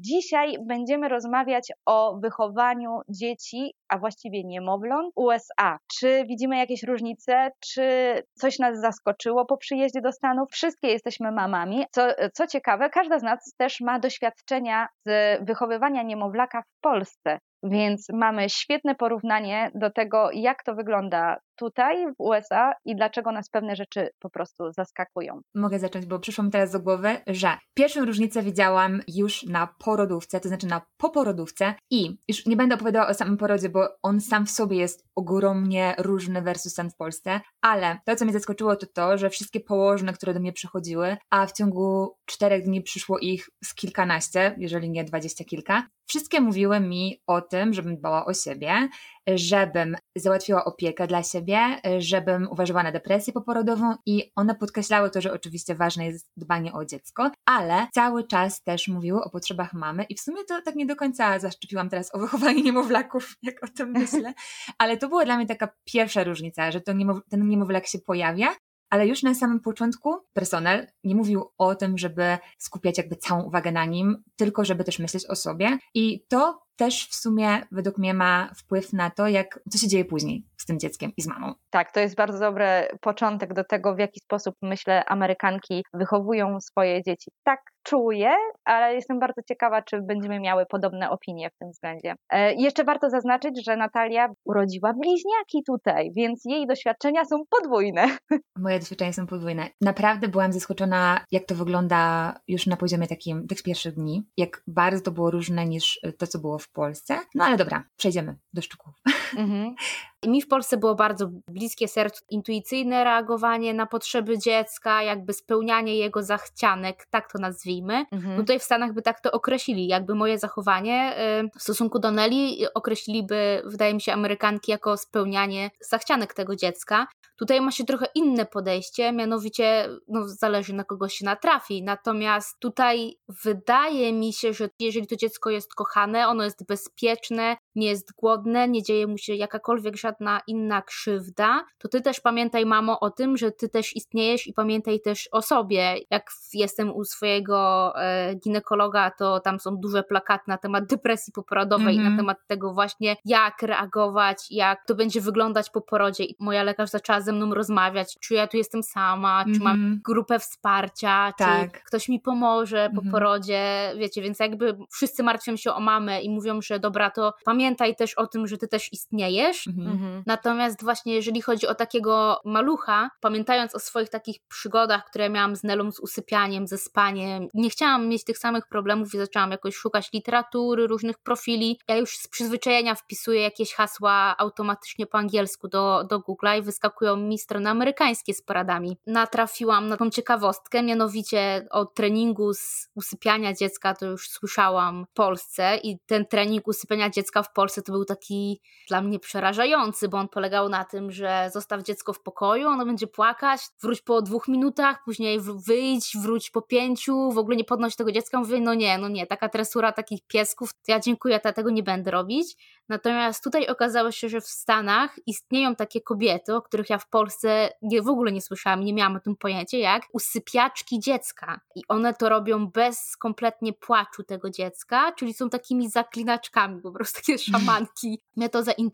Dzisiaj będziemy rozmawiać o wychowaniu dzieci, a właściwie niemowląt USA. Czy widzimy jakieś różnice, czy coś nas zaskoczyło po przyjeździe do Stanów? Wszystkie jesteśmy mamami. Co, co ciekawe, każda z nas też ma doświadczenia z wychowywania niemowlaka w Polsce. Więc mamy świetne porównanie do tego, jak to wygląda tutaj w USA i dlaczego nas pewne rzeczy po prostu zaskakują. Mogę zacząć, bo przyszło mi teraz do głowy, że pierwszą różnicę widziałam już na porodówce, to znaczy na poporodówce i już nie będę opowiadała o samym porodzie, bo on sam w sobie jest ogromnie różny versus ten w Polsce, ale to, co mnie zaskoczyło, to to, że wszystkie położne, które do mnie przychodziły, a w ciągu czterech dni przyszło ich z kilkanaście, jeżeli nie dwadzieścia kilka, wszystkie mówiły mi o tym, żebym dbała o siebie, żebym załatwiła opiekę dla siebie, żebym uważała na depresję poporodową i one podkreślały to, że oczywiście ważne jest dbanie o dziecko, ale cały czas też mówiły o potrzebach mamy i w sumie to tak nie do końca zaszczepiłam teraz o wychowaniu niemowlaków, jak o tym myślę, ale to była dla mnie taka pierwsza różnica, że to niemow- ten niemowlak się pojawia, ale już na samym początku personel nie mówił o tym, żeby skupiać jakby całą uwagę na nim, tylko żeby też myśleć o sobie. I to też w sumie według mnie ma wpływ na to, jak, co się dzieje później z tym dzieckiem i z mamą. Tak, to jest bardzo dobry początek do tego, w jaki sposób, myślę, Amerykanki wychowują swoje dzieci. Tak czuję, ale jestem bardzo ciekawa, czy będziemy miały podobne opinie w tym względzie. E, jeszcze warto zaznaczyć, że Natalia urodziła bliźniaki tutaj, więc jej doświadczenia są podwójne. Moje doświadczenia są podwójne. Naprawdę byłam zaskoczona, jak to wygląda już na poziomie takim tych pierwszych dni, jak bardzo to było różne niż to, co było w Polsce. No ale dobra, przejdziemy do szczegółów. Mhm. Mi w Polsce było bardzo bliskie sercu intuicyjne reagowanie na potrzeby dziecka, jakby spełnianie jego zachcianek, tak to nazwijmy. Mhm. No tutaj w Stanach by tak to określili, jakby moje zachowanie w stosunku do Nelly określiliby, wydaje mi się, Amerykanki jako spełnianie zachcianek tego dziecka. Tutaj ma się trochę inne podejście, mianowicie no, zależy na kogo się natrafi. Natomiast tutaj wydaje mi się, że jeżeli to dziecko jest kochane, ono jest bezpieczne, nie jest głodne, nie dzieje mu się jakakolwiek żadna inna krzywda, to ty też pamiętaj, mamo, o tym, że ty też istniejesz i pamiętaj też o sobie. Jak jestem u swojego e, ginekologa, to tam są duże plakaty na temat depresji poporodowej mm -hmm. i na mhm. temat tego właśnie, jak reagować, jak to będzie wyglądać po porodzie. I moja lekarz zaczęła ze mną rozmawiać, czy ja tu jestem sama, czy mam mhm. grupę wsparcia, tak. czy ktoś mi pomoże po mhm. porodzie, wiecie, więc jakby wszyscy martwią się o mamę i mówią, że dobra, to pamiętaj też o tym, że ty też istniejesz. Mhm. mhm. Natomiast właśnie jeżeli chodzi o takiego malucha, pamiętając o swoich takich przygodach, które miałam z Nelą, z usypianiem, ze spaniem, nie chciałam mieć tych samych problemów i zaczęłam jakoś szukać literatury, różnych profili. Ja już z przyzwyczajenia wpisuję jakieś hasła automatycznie po angielsku do, do Google'a i wyskakują mi strony amerykańskie z poradami. Natrafiłam na tą ciekawostkę, mianowicie o treningu z usypiania dziecka to już słyszałam w Polsce i ten trening usypiania dziecka w Polsce to był taki dla mnie przerażający, bo on polegał na tym, że zostaw dziecko w pokoju, ono będzie płakać, wróć po dwóch minutach, później wyjdź, wróć po pięciu, w ogóle nie podnoś tego dziecka. Mówię, no nie, no nie, taka tresura takich piesków, ja dziękuję, ja tego nie będę robić. Natomiast tutaj okazało się, że w Stanach istnieją takie kobiety, o których ja w Polsce nie, w ogóle nie słyszałam, nie miałam o tym pojęcia, jak usypiaczki dziecka. I one to robią bez kompletnie płaczu tego dziecka, czyli są takimi zaklinaczkami, po prostu takie szamanki. Mnie to zainteresowało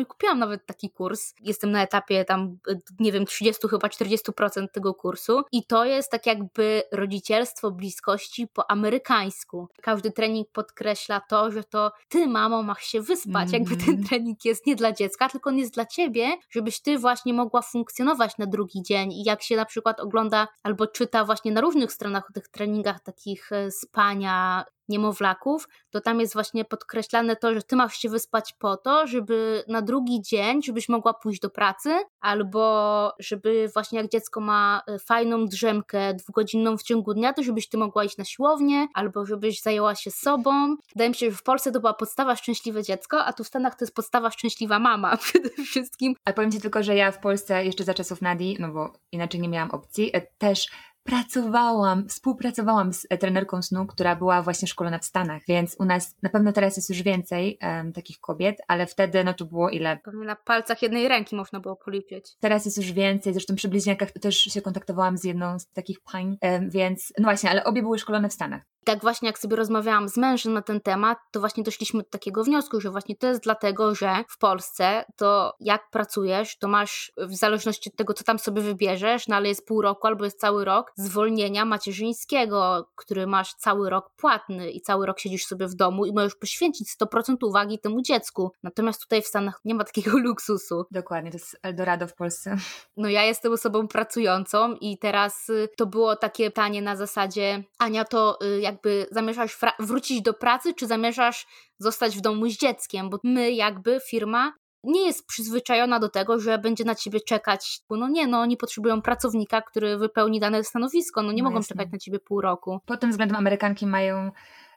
i kupiłam nawet taki kurs. Jestem na etapie tam, nie wiem, 30 chyba 40% tego kursu. I to jest tak jakby rodzicielstwo bliskości po amerykańsku. Każdy trening podkreśla to, że to ty, mamo, masz się wyspać. Mm. Jakby ten mhm. trening jest nie dla dziecka, tylko on jest dla ciebie, żebyś ty właśnie mogła funkcjonować na drugi dzień. I jak się na przykład ogląda albo czyta właśnie na różnych stronach o tych treningach takich e, spania, niemowlaków, to tam jest właśnie podkreślane to, że ty masz się wyspać po to, żeby na drugi dzień, żebyś mogła pójść do pracy, albo żeby właśnie jak dziecko ma e, fajną drzemkę dwugodzinną w ciągu dnia, to żebyś ty mogła iść na siłownię, albo żebyś zajęła się sobą. Wydaje mi się, że w Polsce to była podstawa szczęśliwe dziecko, a tu w Stanach to jest podstawa szczęśliwa mama przede wszystkim. Ale powiem Ci tylko, że ja w Polsce jeszcze za czasów Nadi, no bo inaczej nie miałam opcji, e, też pracowałam, współpracowałam z trenerką snu, która była właśnie szkolona w Stanach, więc u nas na pewno teraz jest już więcej um, takich kobiet, ale wtedy no to było ile? Pewnie na palcach jednej ręki można było policzyć. Teraz jest już więcej, zresztą przy bliźniakach też się kontaktowałam z jedną z takich pań, um, więc no właśnie, ale obie były szkolone w Stanach. Tak właśnie jak sobie rozmawiałam z mężem na ten temat, to właśnie doszliśmy do takiego wniosku, że właśnie to jest dlatego, że w Polsce to jak pracujesz, to masz w zależności od tego, co tam sobie wybierzesz, no ale jest pół roku albo jest cały rok zwolnienia macierzyńskiego, który masz cały rok płatny i cały rok siedzisz sobie w domu i możesz poświęcić 100% uwagi temu dziecku. Natomiast tutaj w Stanach nie ma takiego luksusu. Dokładnie, to jest Eldorado w Polsce. No ja jestem osobą pracującą i teraz y, to było takie pytanie na zasadzie Ania, to y, jakby zamierzasz wrócić do pracy, czy zamierzasz zostać w domu z dzieckiem? Bo my jakby, firma, nie jest przyzwyczajona do tego, że będzie na ciebie czekać. No nie, no oni potrzebują pracownika, który wypełni dane stanowisko, no nie no mogą jasne. czekać na ciebie pół roku. Pod tym względem Amerykanki mają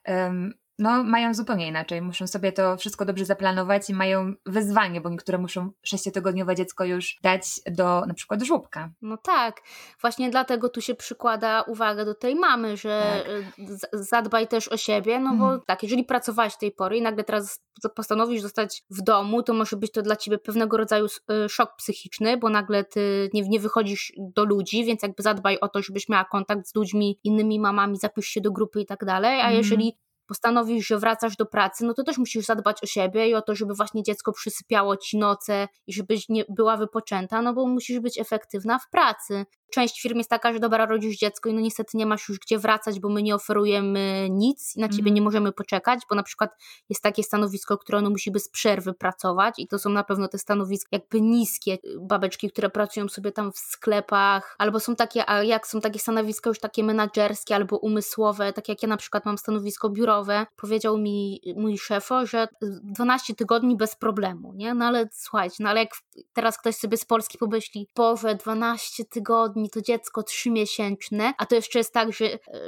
um, no, mają zupełnie inaczej. Muszą sobie to wszystko dobrze zaplanować i mają wyzwanie, bo niektóre muszą sześciotygodniowe dziecko już dać do na przykład żłobka. No tak, właśnie dlatego tu się przykłada uwagę do tej mamy, że tak. zadbaj też o siebie, no bo mhm. tak, jeżeli pracowałeś tej pory i nagle teraz postanowisz zostać w domu, to może być to dla ciebie pewnego rodzaju y, szok psychiczny, bo nagle ty nie, nie wychodzisz do ludzi, więc jakby zadbaj o to, żebyś miała kontakt z ludźmi, innymi mamami, zapisz się do grupy i tak dalej, a mhm. jeżeli postanowisz, że wracasz do pracy, no to też musisz zadbać o siebie i o to, żeby właśnie dziecko przysypiało ci noce i żebyś nie była wypoczęta, no bo musisz być efektywna w pracy. Część firm jest taka, że dobra, rodzisz dziecko i no niestety nie masz już gdzie wracać, bo my nie oferujemy nic i na ciebie mm. nie możemy poczekać, bo na przykład jest takie stanowisko, które ono musi bez przerwy pracować i to są na pewno te stanowiska jakby niskie, babeczki, które pracują sobie tam w sklepach, albo są takie, a jak są takie stanowiska już takie menadżerskie albo umysłowe, tak jak ja na przykład mam stanowisko biurowe, powiedział mi mój szefo, że 12 tygodni bez problemu, nie? No ale słuchajcie, no ale jak teraz ktoś sobie z Polski pomyśli, Boże, 12 tygodni tygodni to dziecko trzymiesięczne, a to jeszcze jest tak, że,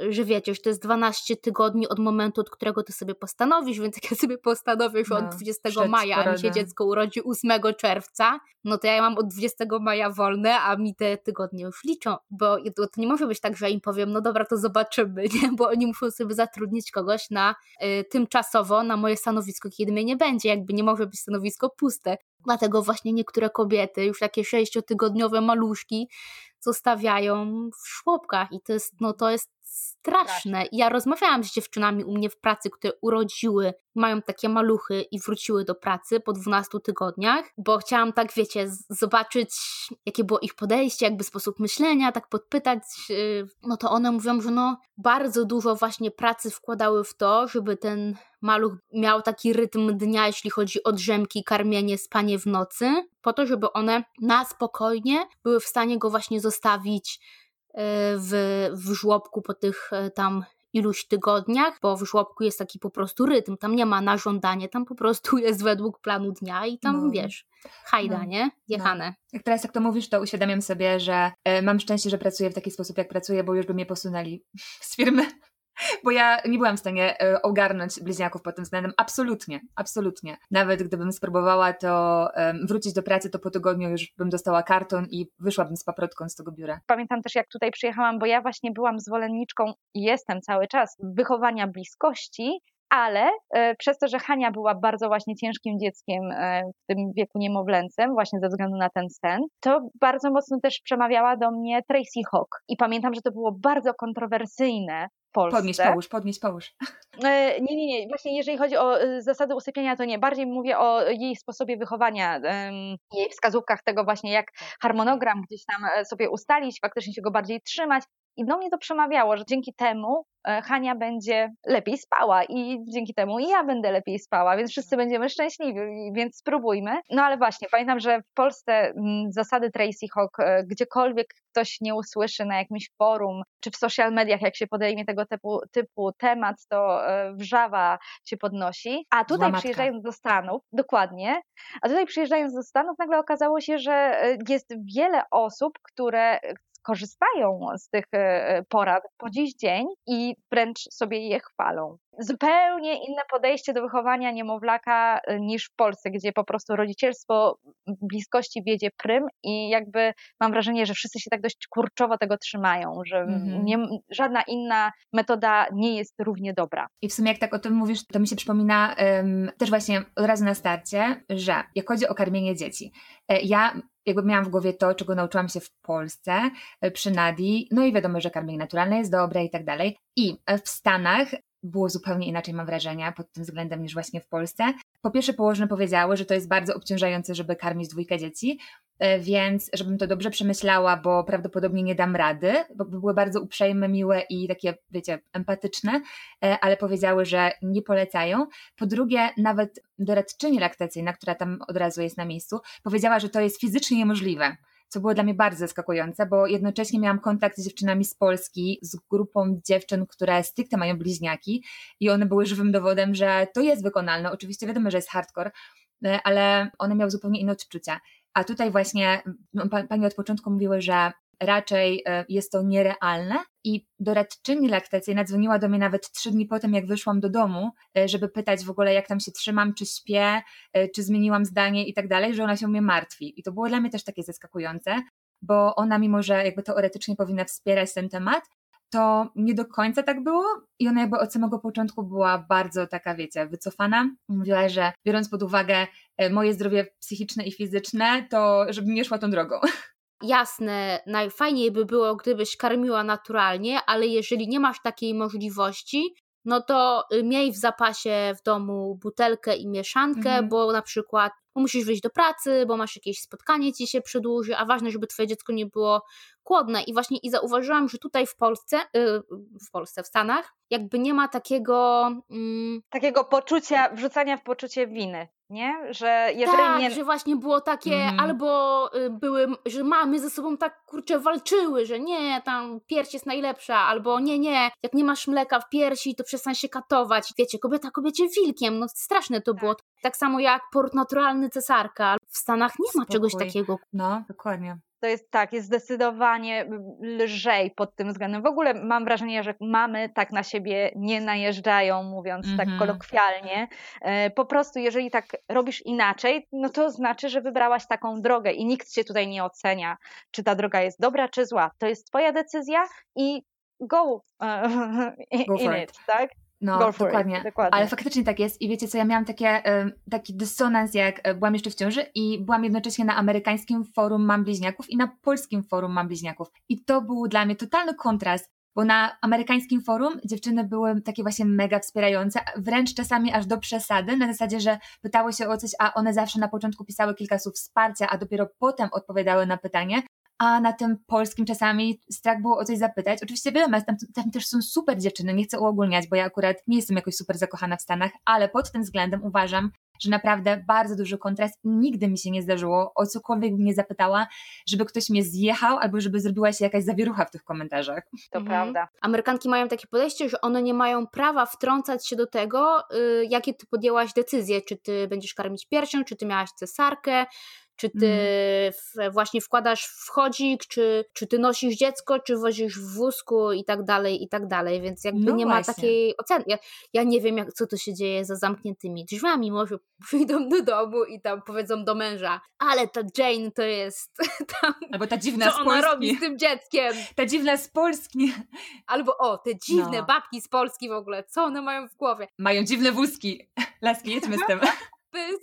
że wiecie, że to jest 12 tygodni od momentu, od którego ty sobie postanowisz, więc jak ja sobie postanowię, że no, od 20 maja, a mi się dziecko urodzi 8 czerwca, no to ja mam od 20 maja wolne, a mi te tygodnie już liczą, bo to nie może być tak, że ja im powiem, no dobra, to zobaczymy, nie? bo oni muszą sobie zatrudnić kogoś na y, tymczasowo na moje stanowisko, kiedy mnie nie będzie, jakby nie może być stanowisko puste. Dlatego właśnie niektóre kobiety, już takie sześciotygodniowe maluszki, zostawiają w żłobkach. I to jest, no to jest straszne. Ja rozmawiałam z dziewczynami u mnie w pracy, które urodziły, mają takie maluchy i wróciły do pracy po 12 tygodniach, bo chciałam tak, wiecie, zobaczyć, jakie było ich podejście, jakby sposób myślenia, tak podpytać. Y, no to one mówią, że no bardzo dużo właśnie pracy wkładały w to, żeby ten maluch miał taki rytm dnia, jeśli chodzi o drzemki, karmienie, spanie w nocy, po to, żeby one na spokojnie były w stanie go właśnie zostawić w, w żłobku po tych e, tam iluś tygodniach, bo w żłobku jest taki po prostu rytm, tam nie ma na żądanie, tam po prostu jest według planu dnia i tam no. wiesz, hajda, no. nie? Jechane. No. Jak teraz jak to mówisz, to uświadamiam sobie, że y, mam szczęście, że pracuję w taki sposób, jak pracuję, bo już by mnie posunęli z firmy bo ja nie byłam w stanie e, ogarnąć bliźniaków pod tym względem. Absolutnie, absolutnie. Nawet gdybym spróbowała to wrócić do pracy, to po tygodniu już bym dostała karton i wyszłabym z paprotką z tego biura. Pamiętam też, jak tutaj przyjechałam, bo ja właśnie byłam zwolenniczką i jestem cały czas wychowania bliskości, ale e, przez to, że Hania była bardzo właśnie ciężkim dzieckiem e, w tym wieku niemowlęcym, właśnie ze względu na ten sen, to bardzo mocno też przemawiała do mnie Tracy Hawk. I pamiętam, że to było bardzo kontrowersyjne Polsce. Podnieś, połóż, podnieś, połóż. E, nie, nie, nie. Właśnie jeżeli chodzi o e, zasady usypiania, to nie. Bardziej mówię o jej sposobie wychowania, jej wskazówkach tego właśnie, jak harmonogram gdzieś tam e, sobie ustalić, faktycznie się go bardziej trzymać. I do mnie to przemawiało, że dzięki temu E, Hania będzie lepiej spała i dzięki temu i ja będę lepiej spała, więc wszyscy będziemy szczęśliwi, więc spróbujmy. No ale właśnie, pamiętam, że w Polsce mm, zasady Tracy Hawk, e, gdziekolwiek ktoś nie usłyszy na jakimś forum, czy w social mediach, jak się podejmie tego typu, typu temat, to e, wrzawa się podnosi. A tutaj przyjeżdżając do Stanów, dokładnie, a tutaj przyjeżdżając do Stanów, nagle okazało się, że jest wiele osób, które korzystają z tych e, porad po dziś dzień i wręcz sobie je chwalą. Zupełnie inne podejście do wychowania niemowlaka e, niż w Polsce, gdzie po prostu rodzicielstwo bliskości wiedzie prym i jakby mam wrażenie, że wszyscy się tak dość kurczowo tego trzymają, że mm-hmm. nie, żadna inna metoda nie jest równie dobra. I w sumie jak tak o tym mówisz, to mi się przypomina um, też właśnie od razu na starcie, że jak chodzi o karmienie dzieci, e, ja jakby miałam w głowie to, czego nauczyłam się w Polsce e, przy Nadi, no i wiadomo, że karmienie naturalne jest dobre i tak dalej. I w Stanach było zupełnie inaczej, mam wrażenie, pod tym względem niż właśnie w Polsce. Po pierwsze, położne powiedziały, że to jest bardzo obciążające, żeby karmić dwójkę dzieci, e, więc żebym to dobrze przemyślała, bo prawdopodobnie nie dam rady, bo były bardzo uprzejme, miłe i takie, wiecie, empatyczne, e, ale powiedziały, że nie polecają. Po drugie, nawet doradczyni laktacyjna, która tam od razu jest na miejscu, powiedziała, że to jest fizycznie niemożliwe co było dla mnie bardzo zaskakujące, bo jednocześnie miałam kontakt z dziewczynami z Polski, z grupą dziewczyn, które stricte mają bliźniaki i one były żywym dowodem, że to jest wykonalne. Oczywiście wiadomo, że jest hardcore, e, ale one miały zupełnie inne odczucia. A tutaj właśnie no, pani od początku mówiły, że raczej e, jest to nierealne i doradczyni laktacyjna dzwoniła do mnie nawet trzy dni potem, jak wyszłam do domu, e, żeby pytać w ogóle, jak tam się trzymam, czy śpię, e, czy zmieniłam zdanie i tak dalej, że ona się mnie martwi. I to było dla mnie też takie zaskakujące, bo ona, mimo że jakby teoretycznie powinna wspierać ten temat, to nie do końca tak było i ona jakby od samego początku była bardzo taka, wiecie, wycofana. Mówiła, że biorąc pod uwagę moje zdrowie psychiczne i fizyczne, to żebym nie szła tą drogą. jasne, najfajniej by było, gdybyś karmiła naturalnie, ale jeżeli nie masz takiej możliwości, no to y, miej w zapasie w domu butelkę i mieszankę, mhm. bo na przykład bo musisz wyjść do pracy, bo masz jakieś spotkanie ci się przedłuży, a ważne, żeby twoje dziecko nie było głodne. I właśnie i zauważyłam, że tutaj w Polsce, yy, w Polsce, w Stanach, jakby nie ma takiego... Yy... Takiego poczucia, wrzucania w poczucie winy nie? Że jeżeli tak, nie... że właśnie było takie, mm. albo y, były, że mamy ze sobą tak kurczę walczyły, że nie, tam pierś jest najlepsza, albo nie, nie, jak nie masz mleka w piersi, to przestań się katować. Wiecie, kobieta kobiecie wilkiem, no straszne to tak. było. Tak samo jak port naturalny cesarka. W Stanach nie ma Spokój. czegoś takiego. No, dokładnie to jest tak, jest zdecydowanie lżej pod tym względem. W ogóle mam wrażenie, że mamy tak na siebie nie najeżdżają, mówiąc mm -hmm. tak mhm. kolokwialnie. E, po prostu, jeżeli tak robisz inaczej, no to znaczy, że wybrałaś taką drogę i nikt cię tutaj nie ocenia, czy ta droga jest dobra, czy zła. To jest twoja decyzja i go, go in it, tak? No, dokładnie. It, dokładnie. Ale faktycznie tak jest. I wiecie co, ja miałam takie, taki dysonans, jak e, byłam jeszcze w ciąży i byłam jednocześnie na amerykańskim forum Mam Bliźniaków i na polskim forum Mam Bliźniaków. I to był dla mnie totalny kontrast, bo na amerykańskim forum dziewczyny były takie właśnie mega wspierające, wręcz czasami aż do przesady, na zasadzie, że pytały się o coś, a one zawsze na początku pisały kilka słów wsparcia, a dopiero potem odpowiadały na pytanie, a na tym polskim czasami strach było o coś zapytać. Oczywiście wiadomo, tam, tam też są super dziewczyny, nie chcę uogólniać, bo ja akurat nie jestem jakoś super zakochana w Stanach, ale pod tym względem uważam, że naprawdę bardzo duży kontrast. Nigdy mi się nie zdarzyło, o cokolwiek mnie zapytała, żeby ktoś mnie zjechał albo żeby zrobiła się jakaś zawierucha w tych komentarzach. To mhm. prawda. Amerykanki mają takie podejście, że one nie mają prawa wtrącać się do tego, yy, jakie ty podjęłaś decyzje, czy ty będziesz karmić piersią, czy ty miałaś cesarkę, czy ty mm. w, właśnie wkładasz w chodzik, czy, czy ty nosisz dziecko, czy wozisz w wózku i tak dalej, i tak dalej, więc jakby no nie właśnie. ma takiej oceny. Ja, ja nie wiem, jak, co to się dzieje za zamkniętymi drzwiami, może przyjdą do domu i tam powiedzą do męża, ale ta Jane to jest tam, Albo ta dziwna co ona robi z tym dzieckiem. Ta dziwna z Polski. Albo o, te dziwne no. babki z Polski w ogóle, co one mają w głowie? Mają dziwne wózki. Laski, jedźmy z tym.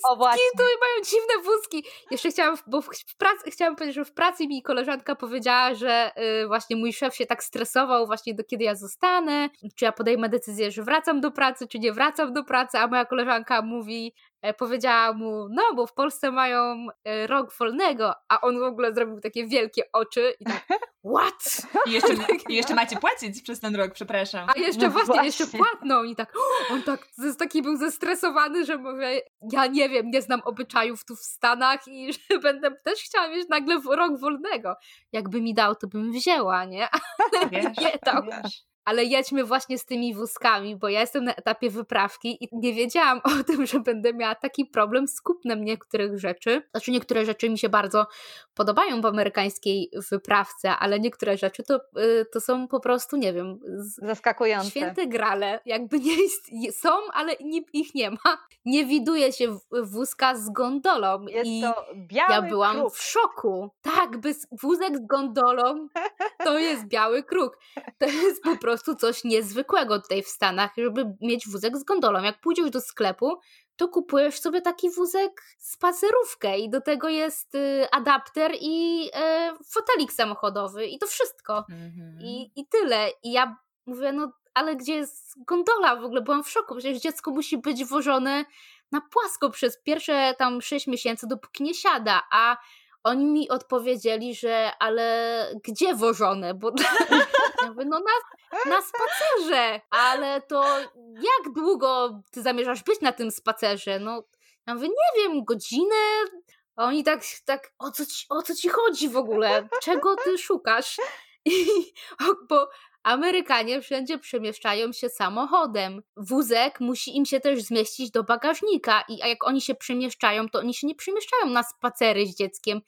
O, właśnie. to mają dziwne wózki. Jeszcze chciałam, bo w pracy, chciałam powiedzieć, że w pracy mi koleżanka powiedziała, że y, właśnie mój szef się tak stresował właśnie do kiedy ja zostanę, czy ja podejmę decyzję, że wracam do pracy, czy nie wracam do pracy, a moja koleżanka mówi, E, powiedziała mu, no bo w Polsce mają e, rok wolnego, a on w ogóle zrobił takie wielkie oczy i tak, what? I jeszcze, i jeszcze macie płacić przez ten rok, przepraszam. A jeszcze no właśnie, właśnie, jeszcze płatną i tak, on tak taki był zestresowany, że mówię, ja nie wiem, nie znam obyczajów tu w Stanach i że będę też chciała mieć nagle rok wolnego. Jakby mi dał, to bym wzięła, nie? Ale wiesz, nie dał. Wiesz ale jedźmy właśnie z tymi wózkami, bo ja jestem na etapie wyprawki i nie wiedziałam o tym, że będę miała taki problem z kupnem niektórych rzeczy. Znaczy niektóre rzeczy mi się bardzo podobają w amerykańskiej wyprawce, ale niektóre rzeczy to, y, to są po prostu, nie wiem, zaskakujące. Święte grale, jakby nie jest, są, ale ich nie ma. Nie widuje się wózka z gondolą. Jest i to biały Ja byłam kruk. w szoku. Tak, bez wózek z gondolą to jest biały kruk. To jest po prostu prostu coś niezwykłego tutaj w Stanach, żeby mieć wózek z gondolą. Jak pójdziesz do sklepu, to kupujesz sobie taki wózek spacerówkę i do tego jest y, adapter i y, fotelik samochodowy i to wszystko. Mm-hmm. I, I tyle. I ja mówię, no ale gdzie jest gondola? W ogóle byłam w szoku, przecież dziecko musi być wożone na płasko przez pierwsze tam 6 miesięcy, dopóki nie siada, a oni mi odpowiedzieli, że ale gdzie wożone? Bo ja mówię, no na, na spacerze, ale to jak długo ty zamierzasz być na tym spacerze? No ja mówię, nie wiem, godzinę? A oni tak, tak o, co ci, o co ci chodzi w ogóle? Czego ty szukasz? I, bo Amerykanie wszędzie przemieszczają się samochodem. Wózek musi im się też zmieścić do bagażnika i a jak oni się przemieszczają, to oni się nie przemieszczają na spacery z dzieckiem.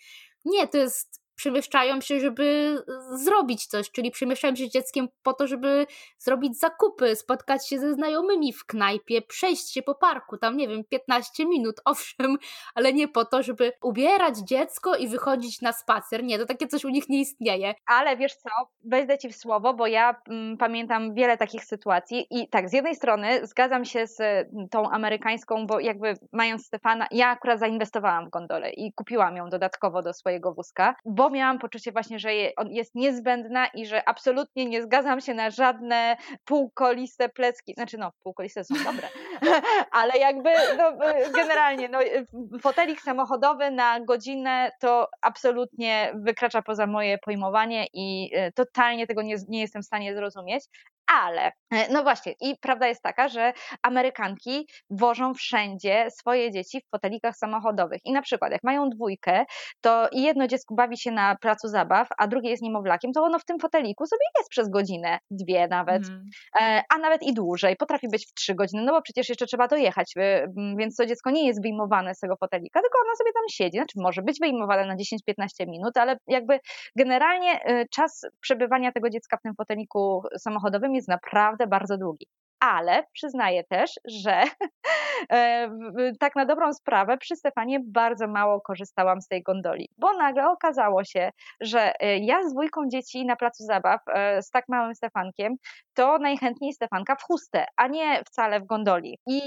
Nie, to jest przemieszczają się, żeby zrobić coś, czyli przemieszczają się z dzieckiem po to, żeby zrobić zakupy, spotkać się ze znajomymi w knajpie, przejść się po parku, tam nie wiem, 15 minut, owszem, ale nie po to, żeby ubierać dziecko i wychodzić na spacer. Nie, to takie coś u nich nie istnieje. Ale wiesz co, wejdę ci w słowo, bo ja mm, pamiętam wiele takich sytuacji i tak, z jednej strony zgadzam się z mm, tą amerykańską, bo jakby mając Stefana, ja akurat zainwestowałam w gondolę i kupiłam ją dodatkowo do swojego wózka, bo miałam poczucie właśnie, że jest niezbędna i że absolutnie nie zgadzam się na żadne półkoliste plecki. Znaczy no, półkoliste są dobre, ale jakby no, generalnie no, fotelik samochodowy na godzinę to absolutnie wykracza poza moje pojmowanie i e, totalnie tego nie, nie jestem w stanie zrozumieć ale e, no właśnie, i prawda jest taka, że Amerykanki wożą wszędzie swoje dzieci w fotelikach samochodowych. I na przykład, jak mają dwójkę, to i jedno dziecko bawi się na placu zabaw, a drugie jest niemowlakiem, to ono w tym foteliku sobie jest przez godzinę, dwie nawet, mm. a nawet i dłużej. Potrafi być w trzy godziny, no bo przecież jeszcze trzeba dojechać, e, więc to dziecko nie jest wyjmowane z tego fotelika, tylko ono sobie tam siedzi. Znaczy, może być wyjmowane na 10-15 minut, ale jakby generalnie czas przebywania tego dziecka w tym foteliku samochodowym jest naprawdę bardzo długi. Ale przyznaję też, że e, tak na dobrą sprawę przy Stefanie bardzo mało korzystałam z tej gondoli, bo nagle okazało się, że e, ja z dwójką dzieci na placu zabaw e, z tak małym Stefankiem, to najchętniej Stefanka w chustę, a nie wcale w gondoli. I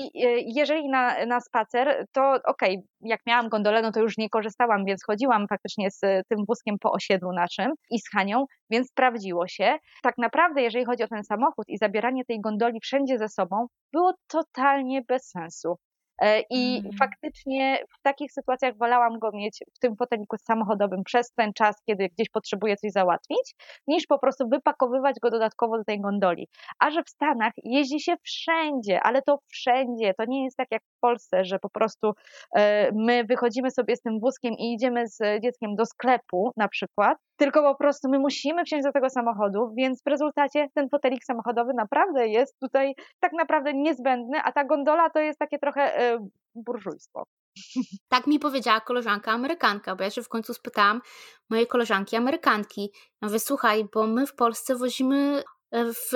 jeżeli na, na spacer, to okej, okay, jak miałam gondolę, no to już nie korzystałam, więc chodziłam faktycznie z tym wózkiem po osiedlu naszym i z Hanią, więc sprawdziło się. Tak naprawdę, jeżeli chodzi o ten samochód i zabieranie tej gondoli wszędzie ze sobą, było totalnie bez sensu. E, I mm. faktycznie w takich sytuacjach wolałam go mieć w tym foteliku samochodowym przez ten czas, kiedy gdzieś potrzebuję coś załatwić, niż po prostu wypakowywać go dodatkowo do tej gondoli. A że w Stanach jeździ się wszędzie, ale to wszędzie. To nie jest tak jak w Polsce, że po prostu e, my wychodzimy sobie z tym wózkiem i idziemy z dzieckiem do sklepu na przykład, tylko po prostu my musimy wsiąść do tego samochodu, więc w rezultacie ten fotelik samochodowy naprawdę jest tutaj tak naprawdę niezbędny, a ta gondola to jest takie trochę e, burżujstwo. Tak mi powiedziała koleżanka Amerykanka, bo ja się w końcu spytałam mojej koleżanki Amerykanki. Ja mówię, słuchaj, bo my w Polsce wozimy e, w,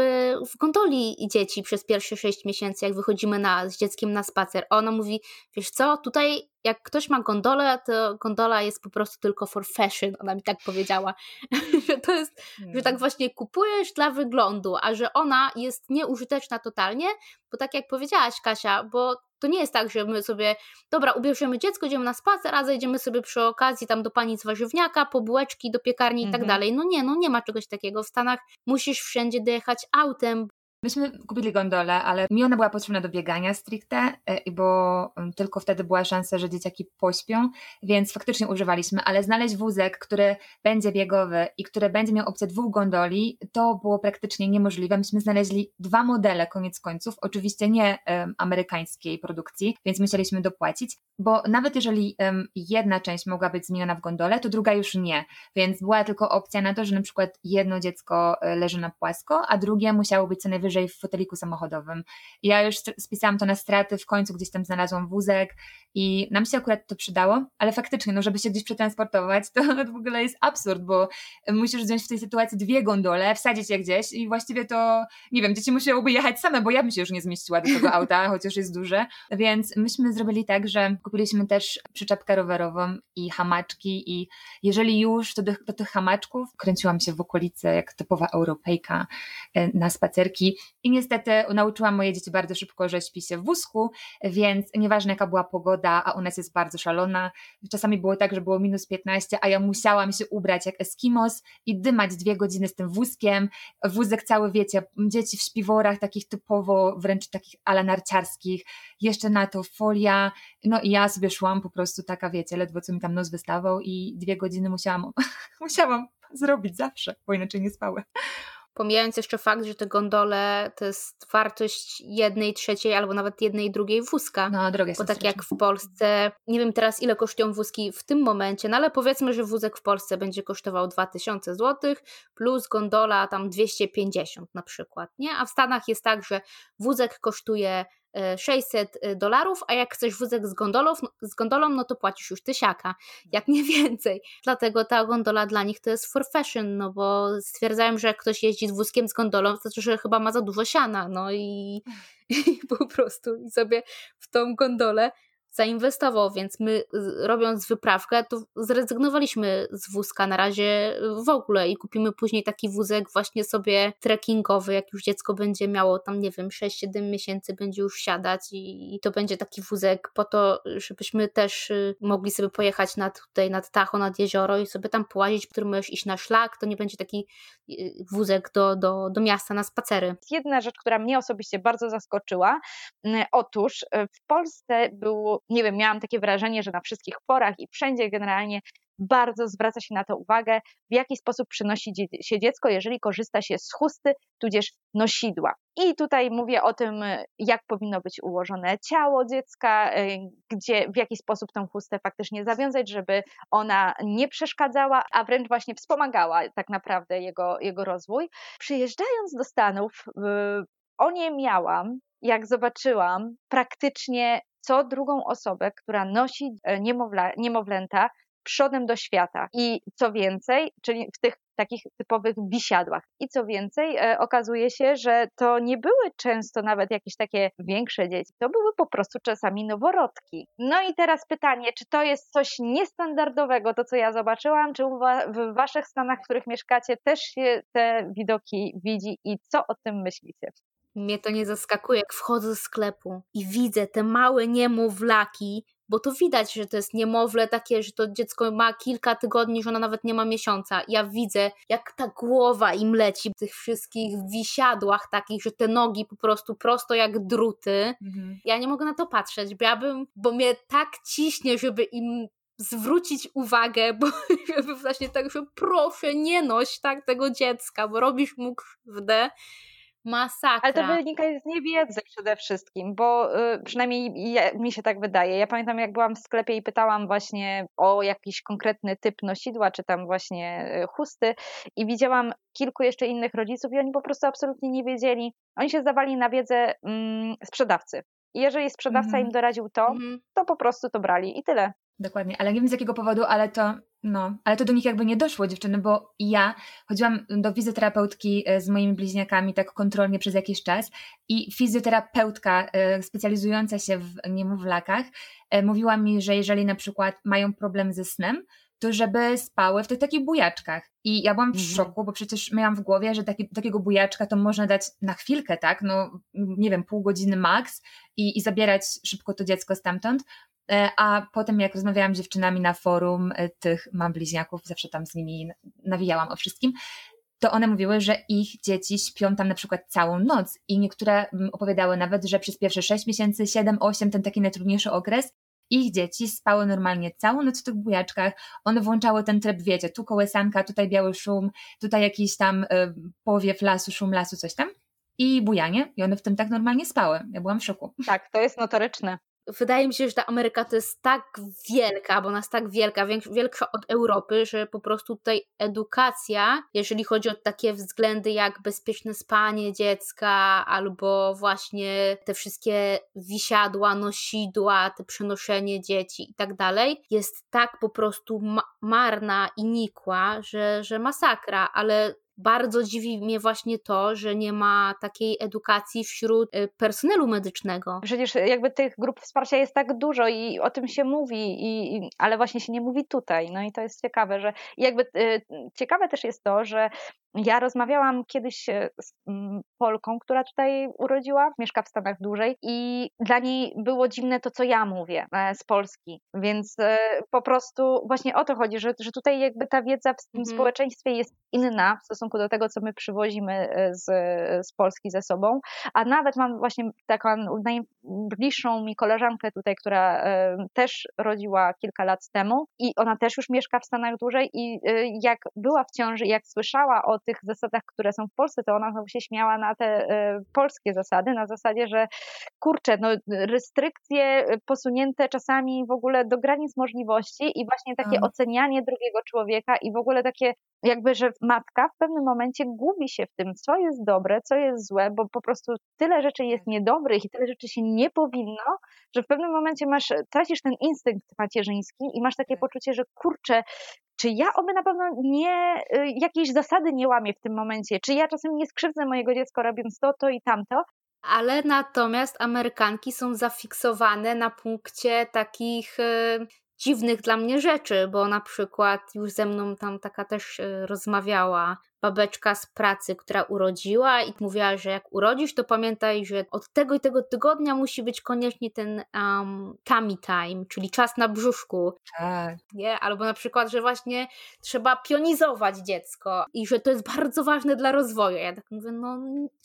w gondoli dzieci przez pierwsze sześć miesięcy, jak wychodzimy na, z dzieckiem na spacer. Ona mówi, wiesz co, tutaj jak ktoś ma gondolę, to gondola jest po prostu tylko for fashion, ona mi tak powiedziała, że to jest, hmm. że tak właśnie kupujesz dla wyglądu, a że ona jest nieużyteczna totalnie, bo tak jak powiedziałaś Kasia, bo to nie jest tak, że my sobie, dobra, ubierzemy dziecko, idziemy na spacer, a zejdziemy sobie przy okazji tam do pani z warzywniaka, po bułeczki, do piekarni i tak mhm. dalej. No nie, no nie ma czegoś takiego. W Stanach musisz wszędzie dojechać autem, Myśmy kupili gondolę, ale mi ona była potrzebna do biegania stricte, e, bo mm, tylko wtedy była szansa, że dzieciaki pośpią, więc faktycznie używaliśmy, ale znaleźć wózek, który będzie biegowy i który będzie miał opcję dwóch gondoli, to było praktycznie niemożliwe. Myśmy znaleźli dwa modele koniec końców, oczywiście nie um, amerykańskiej produkcji, więc musieliśmy dopłacić, bo nawet jeżeli um, jedna część mogła być zmieniona w gondolę, to druga już nie, więc była tylko opcja na to, że na przykład jedno dziecko e, leży na płasko, a drugie musiało być co najwyżej najwyżej w foteliku samochodowym. Ja już spisałam to na straty, w końcu gdzieś tam znalazłam wózek i nam się akurat to przydało, ale faktycznie, no żeby się gdzieś przetransportować, to w ogóle jest absurd, bo musisz wziąć w tej sytuacji dwie gondole, wsadzić je gdzieś i właściwie to, nie wiem, dzieci musiałyby jechać same, bo ja bym się już nie zmieściła do tego auta, chociaż jest duże, więc myśmy zrobili tak, że kupiliśmy też przyczepkę rowerową i hamaczki i jeżeli już, to do, do tych hamaczków kręciłam się w okolicy jak typowa Europejka e, na spacerki i niestety nauczyłam moje dzieci bardzo szybko, że śpi się w wózku, więc nieważne jaka była pogoda, a u nas jest bardzo szalona, czasami było tak, że było minus 15, a ja musiałam się ubrać jak Eskimos i dymać dwie godziny z tym wózkiem, wózek cały wiecie, dzieci w śpiworach takich typowo wręcz takich ala narciarskich, jeszcze na to folia, no i ja sobie szłam po prostu taka wiecie, ledwo co mi tam nos wystawał i dwie godziny musiałam, musiałam zrobić zawsze, bo inaczej nie spały. Pomijając jeszcze fakt, że te gondole to jest wartość jednej trzeciej albo nawet jednej drugiej wózka. No, drogie Bo tak jak w Polsce, nie wiem teraz ile kosztują wózki w tym momencie, no ale powiedzmy, że wózek w Polsce będzie kosztował 2000 zł plus gondola tam 250 na przykład, nie? A w Stanach jest tak, że wózek kosztuje 600 y, dolarów, a jak chcesz wózek z, gondolą, z gondolą, no to płacisz już tysiaka, jak nie więcej. Dlatego ta gondola dla nich to jest for fashion, no bo stwierdzają, że jak ktoś jeździ z wózkiem z gondolą, to znaczy, że chyba ma za dużo siana, no i, i po prostu i sobie w tą gondolę zainwestował, więc my robiąc wyprawkę, to zrezygnowaliśmy z wózka na razie w ogóle i kupimy później taki wózek właśnie sobie trekkingowy, jak już dziecko będzie miało tam, nie wiem, 6-7 miesięcy, będzie już siadać i, i, to będzie taki wózek po to, żebyśmy też y, mogli sobie pojechać nad, tutaj nad Tacho, nad jezioro i sobie tam połazić, w którym możesz iść na szlak, to nie będzie taki y, wózek do, do, do miasta na spacery. Jedna rzecz, która mnie osobiście bardzo zaskoczyła, otóż y, w Polsce był nie wiem, miałam takie wrażenie, że na wszystkich forach i wszędzie generalnie bardzo zwraca się na to uwagę, w jaki sposób przynosi się dziecko, jeżeli korzysta się z chusty, tudzież nosidła. I tutaj mówię o tym, jak powinno być ułożone ciało dziecka, y, gdzie, w jaki sposób tę chustę faktycznie zawiązać, żeby ona nie przeszkadzała, a wręcz właśnie wspomagała tak naprawdę jego, jego rozwój. Przyjeżdżając do Stanów, o nie miałam, jak zobaczyłam praktycznie co drugą osobę, która nosi e, niemowla, niemowlęta przodem do świata. I co więcej, czyli w tych takich typowych wisiadłach. I co więcej, e, okazuje się, że to nie były często nawet jakieś takie większe dzieci, to były po prostu czasami noworodki. No i teraz pytanie, czy to jest coś niestandardowego, to co ja zobaczyłam, czy w waszych stanach, w których mieszkacie, też się te widoki widzi i co o tym myślicie? Mnie to nie zaskakuje, jak wchodzę do sklepu i widzę te małe niemowlaki, bo to widać, że to jest niemowlę takie, że to dziecko ma kilka tygodni, że ona nawet nie ma miesiąca. Ja widzę, jak ta głowa im leci w tych wszystkich wisiadłach takich, że te nogi po prostu prosto jak druty. Mhm. Ja nie mogę na to patrzeć, bo ja bym, bo mnie tak ciśnie, żeby im zwrócić uwagę, bo żeby właśnie tak, że proszę nie noś tak tego dziecka, bo robisz mu krzywdę. Masakra. Ale to wynika z niewiedzy przede wszystkim, bo y, przynajmniej ja, mi się tak wydaje. Ja pamiętam, jak byłam w sklepie i pytałam właśnie o jakiś konkretny typ nosidła, czy tam właśnie y, chusty i widziałam kilku jeszcze innych rodziców i oni po prostu absolutnie nie wiedzieli. Oni się zdawali na wiedzę mm, sprzedawcy. I jeżeli sprzedawca mm im doradził to, mm to po prostu to brali i tyle. Dokładnie, ale nie wiem z jakiego powodu, ale to, no, ale to do nich jakby nie doszło dziewczyny, bo ja chodziłam do fizjoterapeutki e, z moimi bliźniakami tak kontrolnie przez jakiś czas i fizjoterapeutka e, specjalizująca się w niemowlakach e, mówiła mi, że jeżeli na przykład mają problem ze snem, to żeby spały w tych takich bujaczkach. I ja byłam w mhm. szoku, bo przecież miałam w głowie, że taki, takiego bujaczka to można dać na chwilkę, tak? No, nie wiem, pół godziny max i, i zabierać szybko to dziecko stamtąd. E, a potem jak rozmawiałam z dziewczynami na forum e, tych mam bliźniaków, zawsze tam z nimi nawijałam o wszystkim, to one mówiły, że ich dzieci śpią tam na przykład całą noc. I niektóre mm, opowiadały nawet, że przez pierwsze 6 miesięcy, 7, 8, ten taki najtrudniejszy okres, ich dzieci spały normalnie całą noc w tych bujaczkach, one włączały ten tryb, wiecie, tu kołysanka, tutaj biały szum, tutaj jakiś tam y, powiew lasu, szum lasu, coś tam. I bujanie. I one w tym tak normalnie spały. Ja byłam w szoku. Tak, to jest notoryczne wydaje mi się, że ta Ameryka to jest tak wielka, bo ona jest tak wielka, większa od Europy, że po prostu tutaj edukacja, jeżeli chodzi o takie względy jak bezpieczne spanie dziecka, albo właśnie te wszystkie wisiadła, nosidła, te przenoszenie dzieci i tak dalej, jest tak po prostu ma marna i nikła, że, że masakra, ale bardzo dziwi mnie właśnie to, że nie ma takiej edukacji wśród y, personelu medycznego. Przecież jakby tych grup wsparcia jest tak dużo i o tym się mówi, i, ale właśnie się nie mówi tutaj. No i to jest ciekawe, że jakby y, ciekawe też jest to, że ja rozmawiałam kiedyś e, z mm, Polką, która tutaj urodziła, mieszka w Stanach dłużej i dla niej było dziwne to, co ja mówię e, z Polski. Więc e, po prostu właśnie o to chodzi, że, że tutaj jakby ta wiedza w tym mhm. społeczeństwie jest inna w stosunku do tego, co my przywozimy z, z Polski ze sobą. A nawet mam właśnie taką najbliższą mi koleżankę tutaj, która też rodziła kilka lat temu i ona też już mieszka w Stanach dłużej i jak była w ciąży, jak słyszała o tych zasadach, które są w Polsce, to ona znowu się śmiała na te e, polskie zasady, na zasadzie, że kurczę, no restrykcje posunięte czasami w ogóle do granic możliwości i właśnie takie mhm. ocenianie drugiego człowieka i w ogóle takie jakby, że matka w pewnym momencie gubi się w tym, co jest dobre, co jest złe, bo po prostu tyle rzeczy jest tak. niedobrych i tyle rzeczy się nie powinno, że w pewnym momencie masz, tracisz ten instynkt macierzyński i masz takie tak. poczucie, że kurczę, czy ja oby na pewno nie, y, jakiejś zasady nie łamię w tym momencie, czy ja czasem nie skrzywdzę mojego dziecka robiąc to, to i tamto. Ale natomiast Amerykanki są zafiksowane na punkcie takich y, dziwnych dla mnie rzeczy, bo na przykład już ze mną tam taka też y, rozmawiała babeczka z pracy, która urodziła i mówiła, że jak urodzisz, to pamiętaj, że od tego i tego tygodnia musi być koniecznie ten um, tummy time, czyli czas na brzuszku. Tak. Nie? Albo na przykład, że właśnie trzeba pionizować dziecko i że to jest bardzo ważne dla rozwoju. Ja tak mówię, no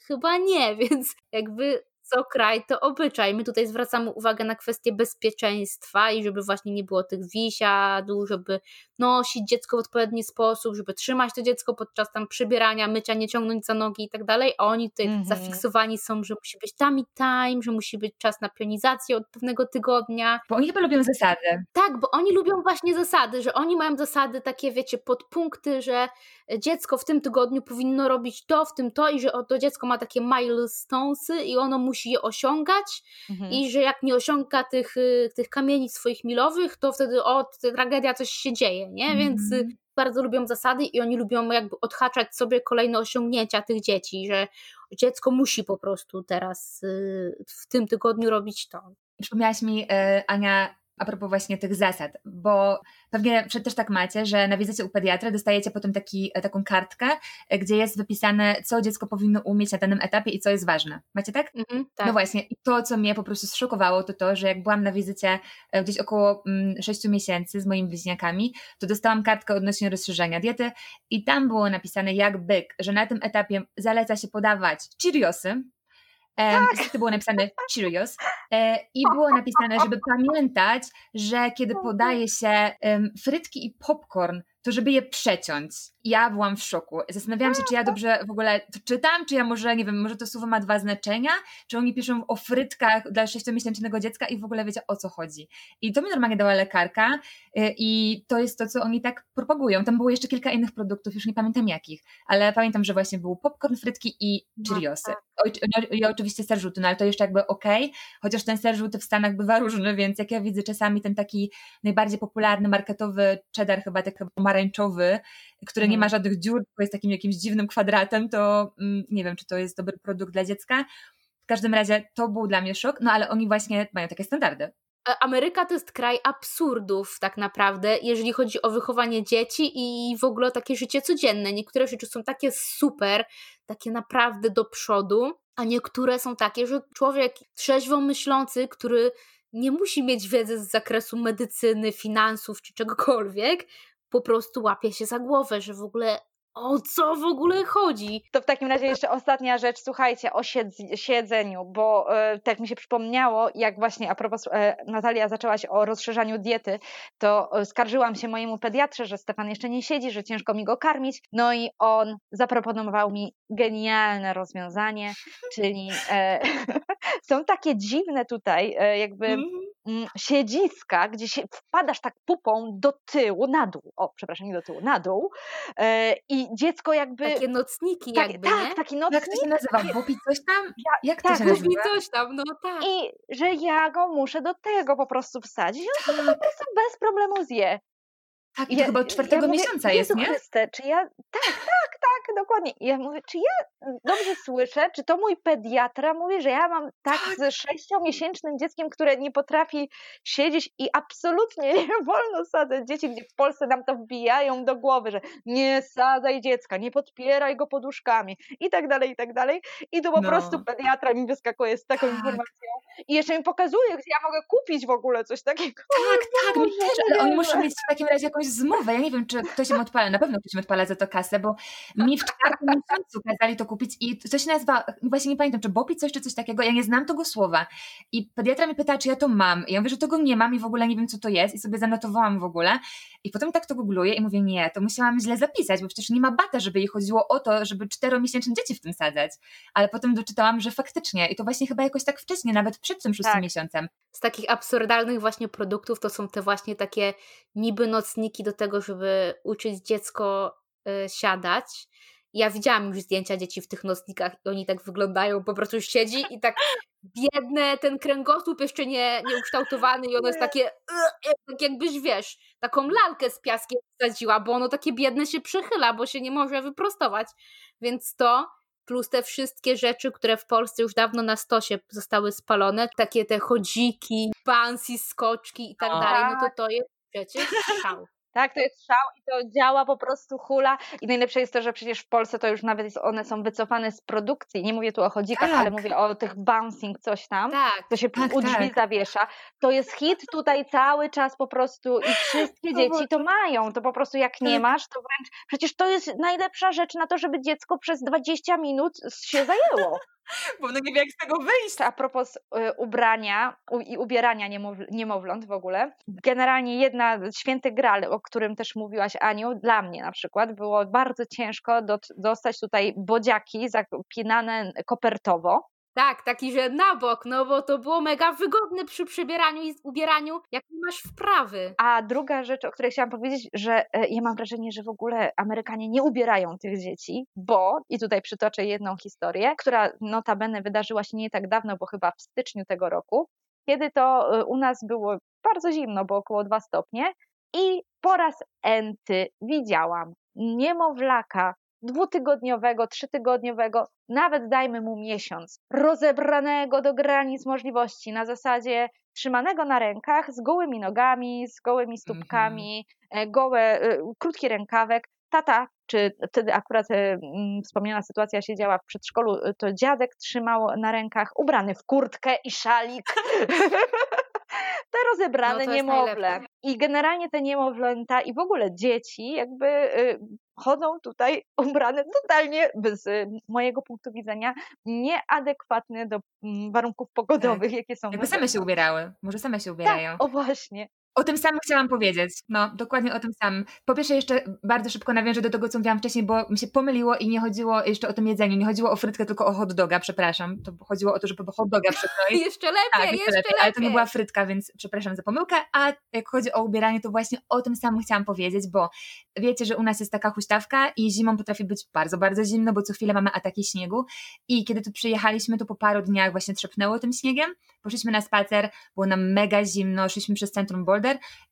chyba nie, więc jakby co kraj, to obyczaj. My tutaj zwracamy uwagę na kwestię bezpieczeństwa i żeby właśnie nie było tych wisiadł, żeby nosić dziecko w odpowiedni sposób, żeby trzymać to dziecko podczas tam przybierania, mycia, nie ciągnąć za nogi i tak dalej, a oni tutaj mm -hmm. zafiksowani są, że musi być tummy time, że musi być czas na pionizację od pewnego tygodnia. Bo oni chyba lubią zasady. Tak, bo oni lubią właśnie zasady, że oni mają zasady takie, wiecie, podpunkty, że dziecko w tym tygodniu powinno robić to, w tym to i że to dziecko ma takie milestonesy i ono musi je osiągać mhm. i że jak nie osiąga tych, y, tych kamienic swoich milowych, to wtedy o, tragedia, coś się dzieje, nie? Mhm. Więc y, bardzo lubią zasady i oni lubią jakby odhaczać sobie kolejne osiągnięcia tych dzieci, że dziecko musi po prostu teraz y, w tym tygodniu robić to. Przypomniałaś mi, Ania, a propos właśnie tych zasad, bo pewnie też tak macie, że na wizycie u pediatry dostajecie potem taki, e, taką kartkę, e, gdzie jest wypisane, co dziecko powinno umieć na danym etapie i co jest ważne. Macie tak? Mhm, tak. No właśnie, i to, co mnie po prostu zszokowało, to to, że jak byłam na wizycie e, gdzieś około 6 mm, miesięcy z moimi bliźniakami, to dostałam kartkę odnośnie rozszerzenia diety i tam było napisane jak byk, że na tym etapie zaleca się podawać Cheeriosy, tak. to było napisane Cheerios e, i było napisane, żeby pamiętać, że kiedy podaje się frytki i popcorn, to żeby je przeciąć ja byłam w szoku. Zastanawiałam się, czy ja dobrze w ogóle to czytam, czy ja może, nie wiem, może to słowo ma dwa znaczenia, czy oni piszą o frytkach dla sześciomiesięcznego dziecka i w ogóle wiecie o co chodzi. I to mi normalnie dała lekarka y, i to jest to, co oni tak propagują. Tam było jeszcze kilka innych produktów, już nie pamiętam jakich, ale pamiętam, że właśnie był popcorn, frytki i no Cheeriosy. Tak. I oczywiście serżuty, no ale to jeszcze jakby okej, okay, chociaż ten serżut w Stanach bywa różny, więc jak ja widzę czasami ten taki najbardziej popularny, marketowy cheddar, chyba taki pomarańczowy, który nie ma mhm. żadnych dziur, tylko jest takim jakimś dziwnym kwadratem, to mm, nie wiem, czy to jest dobry produkt dla dziecka. W każdym razie to był dla mnie szok, no ale oni właśnie mają takie standardy. Ameryka to jest kraj absurdów, tak naprawdę, jeżeli chodzi o wychowanie dzieci i w ogóle takie życie codzienne. Niektóre rzeczy są takie super, takie naprawdę do przodu, a niektóre są takie, że człowiek trzeźwo myślący, który nie musi mieć wiedzy z zakresu medycyny, finansów czy czegokolwiek, po prostu łapie się za głowę, że w ogóle o co w ogóle chodzi? To w takim razie jeszcze ostatnia rzecz, słuchajcie, o siedzeniu, bo e, tak mi się przypomniało, jak właśnie a propos e, Natalia zaczęłaś o rozszerzaniu diety, to e, skarżyłam się mojemu pediatrze, że Stefan jeszcze nie siedzi, że ciężko mi go karmić, no i on zaproponował mi genialne rozwiązanie, czyli e, są takie dziwne tutaj, e, jakby mm, siedziska, gdzie się wpadasz tak pupą do tyłu, na dół, o przepraszam, nie do tyłu, na dół e, i dziecko jakby... Takie nocniki tak, jakby, Tak, nie? taki nocnik. Jak to się nazywa? Bopi coś tam? Jak to tak, się nazywa? coś tam, no tak. I że ja go muszę do tego po prostu wsadzić, on to po prostu bez problemu zje. Tak, i to chyba od czwartego ja mówię, miesiąca jest, Jezu nie? Chryste, czy ja, tak, tak, tak, dokładnie. I ja mówię, czy ja dobrze słyszę, czy to mój pediatra mówi, że ja mam tak, ze sześciomiesięcznym dzieckiem, które nie potrafi siedzieć i absolutnie nie wolno sadzać dzieci, gdzie w Polsce nam to wbijają do głowy, że nie sadzaj dziecka, nie podpieraj go poduszkami i tak dalej, i tak dalej. I tu po No. prostu pediatra mi wyskakuje z taką Tak. informacją i jeszcze mi pokazuje, gdzie ja mogę kupić w ogóle coś takiego. Tak, tak, Boże, ale oni muszą mieć w takim razie jakąś zmowę. Ja nie wiem, czy ktoś im odpala, na pewno ktoś im odpala za to kasę, bo mi w czwartym miesiącu kazali to kupić i to się nazywa, właśnie nie pamiętam, czy Bopi coś, czy coś takiego, ja nie znam tego słowa. I pediatra mnie pyta, czy ja to mam. I ja mówię, że tego nie mam i w ogóle nie wiem, co to jest i sobie zanotowałam w ogóle. I potem tak to googluję i mówię, nie, to musiałam źle zapisać, bo przecież nie ma bata, żeby jej chodziło o to, żeby czteromiesięczne dzieci w tym sadzać. Ale potem doczytałam, że faktycznie i to właśnie chyba jakoś tak wcześnie, nawet przed tym szóstym Tak. miesiącem. z takich absurdalnych właśnie produktów to są te właśnie takie niby nocniki do tego, żeby uczyć dziecko y, siadać. Ja widziałam już zdjęcia dzieci w tych nocnikach i oni tak wyglądają, po prostu siedzi i tak biedne, ten kręgosłup jeszcze nie, nie ukształtowany i ono jest takie, y, tak jakbyś wiesz, taką lalkę z piaskiem wsadziła, bo ono takie biedne się przychyla, bo się nie może wyprostować. Więc to plus te wszystkie rzeczy, które w Polsce już dawno na stosie zostały spalone, takie te chodziki, bouncy, skoczki i tak dalej, no to to jest przecież szał. Tak, to jest szał i to działa po prostu hula. I najlepsze jest to, że przecież w Polsce to już nawet one są wycofane z produkcji. Nie mówię tu o chodzikach, Tak. ale mówię o tych bouncing coś tam. Tak, To się Tak, u drzwi tak. zawiesza. To jest hit tutaj cały czas po prostu i wszystkie dzieci to mają. To po prostu jak nie Tak. masz, to wręcz. Przecież to jest najlepsza rzecz na to, żeby dziecko przez 20 minut się zajęło. Bo no nie wie, jak z tego wyjść. A propos y, ubrania i ubierania niemow- niemowląt w ogóle, generalnie jedna święty gral, o którym też mówiłaś Aniu, dla mnie na przykład było bardzo ciężko dostać tutaj bodziaki zapinane kopertowo. Tak, taki, że na bok, no bo to było mega wygodne przy przybieraniu i ubieraniu, jak nie masz wprawy. A druga rzecz, o której chciałam powiedzieć, że e, ja mam wrażenie, że w ogóle Amerykanie nie ubierają tych dzieci, bo, i tutaj przytoczę jedną historię, która notabene wydarzyła się nie tak dawno, bo chyba w styczniu tego roku, kiedy to e, u nas było bardzo zimno, bo około 2 stopnie i po raz enty widziałam niemowlaka dwutygodniowego, trzytygodniowego, nawet dajmy mu miesiąc, rozebranego do granic możliwości, na zasadzie trzymanego na rękach, z gołymi nogami, z gołymi stópkami, e, gołe, e, krótki rękawek. Tata, czy wtedy akurat e, mm, wspomniana sytuacja się działa w przedszkolu, to dziadek trzymał na rękach ubrany w kurtkę i szalik. Te rozebrane No niemowlę. najlepsze. I generalnie te niemowlęta i w ogóle dzieci jakby y, chodzą tutaj ubrane totalnie z y, mojego punktu widzenia nieadekwatne do mm, warunków pogodowych, jakie są. Jakby same się ubierały. Może same się ubierają. Tak, o właśnie. O tym samym chciałam powiedzieć. No, dokładnie o tym samym. Po pierwsze, jeszcze bardzo szybko nawiążę do tego, co mówiłam wcześniej, bo mi się pomyliło i nie chodziło jeszcze o tym jedzeniu. Nie chodziło o frytkę, tylko o hot doga, przepraszam. To chodziło o to, żeby hot doga przekroić. Jeszcze lepiej, Tak, jeszcze, lepiej, lepiej. ale to nie była frytka, więc przepraszam za pomyłkę. A jak chodzi o ubieranie, to właśnie o tym samym chciałam powiedzieć, bo wiecie, że u nas jest taka huśtawka i zimą potrafi być bardzo, bardzo zimno, bo co chwilę mamy ataki śniegu. I kiedy tu przyjechaliśmy, to po paru dniach właśnie trzepnęło tym śniegiem. Poszliśmy na spacer, było nam mega zimno, szliśmy przez centrum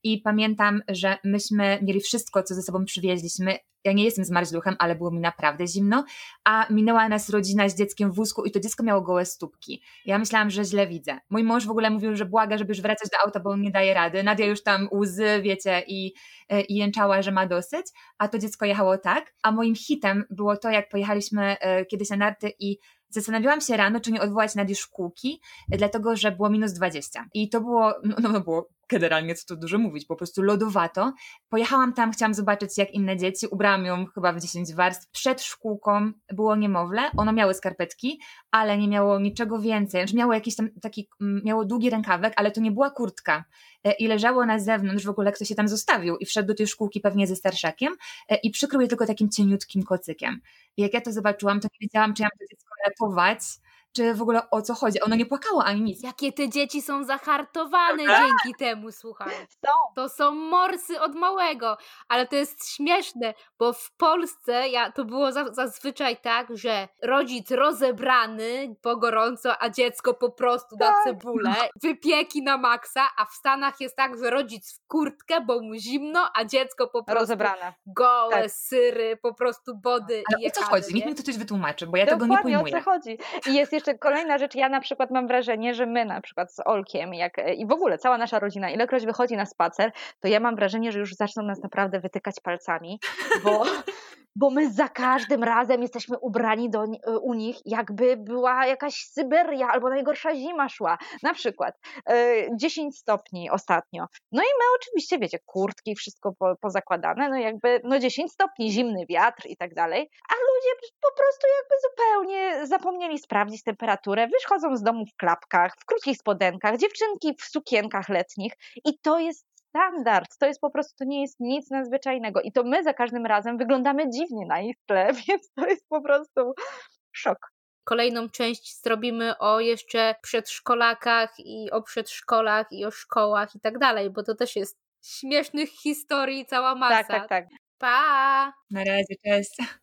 I pamiętam, że myśmy mieli wszystko, co ze sobą przywieźliśmy. Ja nie jestem zmarzluchem, ale było mi naprawdę zimno, a minęła nas rodzina z dzieckiem w wózku i to dziecko miało gołe stópki. Ja myślałam, że źle widzę. Mój mąż w ogóle mówił, że błaga, żeby już wracać do auta, bo on nie daje rady. Nadia już tam łzy, wiecie, i, e, i jęczała, że ma dosyć, a to dziecko jechało tak. A moim hitem było to, jak pojechaliśmy e, kiedyś na narty i zastanawiałam się rano, czy nie odwołać Nadii szkółki, dlatego, że było minus 20. I to było, no, no, no było generalnie, co tu dużo mówić, po prostu lodowato. Pojechałam tam, chciałam zobaczyć jak inne dzieci, ubrałam ją chyba w 10 warstw. Przed szkółką było niemowlę, ono miały skarpetki, ale nie miało niczego więcej. Znaczy miało jakiś tam taki, mm, miało długi rękawek, ale to nie była kurtka. E, I leżało na zewnątrz, w ogóle ktoś się tam zostawił i wszedł do tej szkółki pewnie ze starszakiem e, i przykrył je tylko takim cieniutkim kocykiem. I jak ja to zobaczyłam, to nie wiedziałam, czy ja mam to dziecko ratować, czy w ogóle o co chodzi. Ona nie płakała ani nic. Jakie te dzieci są zahartowane dzięki temu, słuchaj. Są. To są morsy od małego, ale to jest śmieszne, bo w Polsce ja, to było za, zazwyczaj tak, że rodzic rozebrany po gorąco, a dziecko po prostu na Tak. cebulę, wypieki na maksa, a w Stanach jest tak, że rodzic w kurtkę, bo mu zimno, a dziecko po prostu Rozebrane. gołe, Tak. syry, po prostu body Ale i o co jechane, chodzi? Niech nie? mi to coś wytłumaczy, bo ja tego nie Dokładnie o pojmuję. co chodzi. I jest jeszcze kolejna rzecz. Ja na przykład mam wrażenie, że my na przykład z Olkiem jak, i w ogóle cała nasza rodzina, ilekroć wychodzi na spacer, to ja mam wrażenie, że już zaczną nas naprawdę wytykać palcami, bo, bo my za każdym razem jesteśmy ubrani do, ni- u nich, jakby była jakaś Syberia albo najgorsza zima szła. Na przykład e, 10 stopni ostatnio. No i my oczywiście, wiecie, kurtki, wszystko po, pozakładane, no jakby no 10 stopni, zimny wiatr i tak dalej, a ludzie po prostu jakby zupełnie zapomnieli sprawdzić temperaturę, wychodzą z domu w klapkach, w krótkich spodenkach, dziewczynki w sukienkach letnich i to jest standard, to jest po prostu, to nie jest nic nadzwyczajnego i to my za każdym razem wyglądamy dziwnie na ich tle, więc to jest po prostu szok. Kolejną część zrobimy o jeszcze przedszkolakach i o przedszkolach i o szkołach i tak dalej, bo to też jest śmiesznych historii cała masa. Tak, tak, tak. Pa! Na razie, cześć.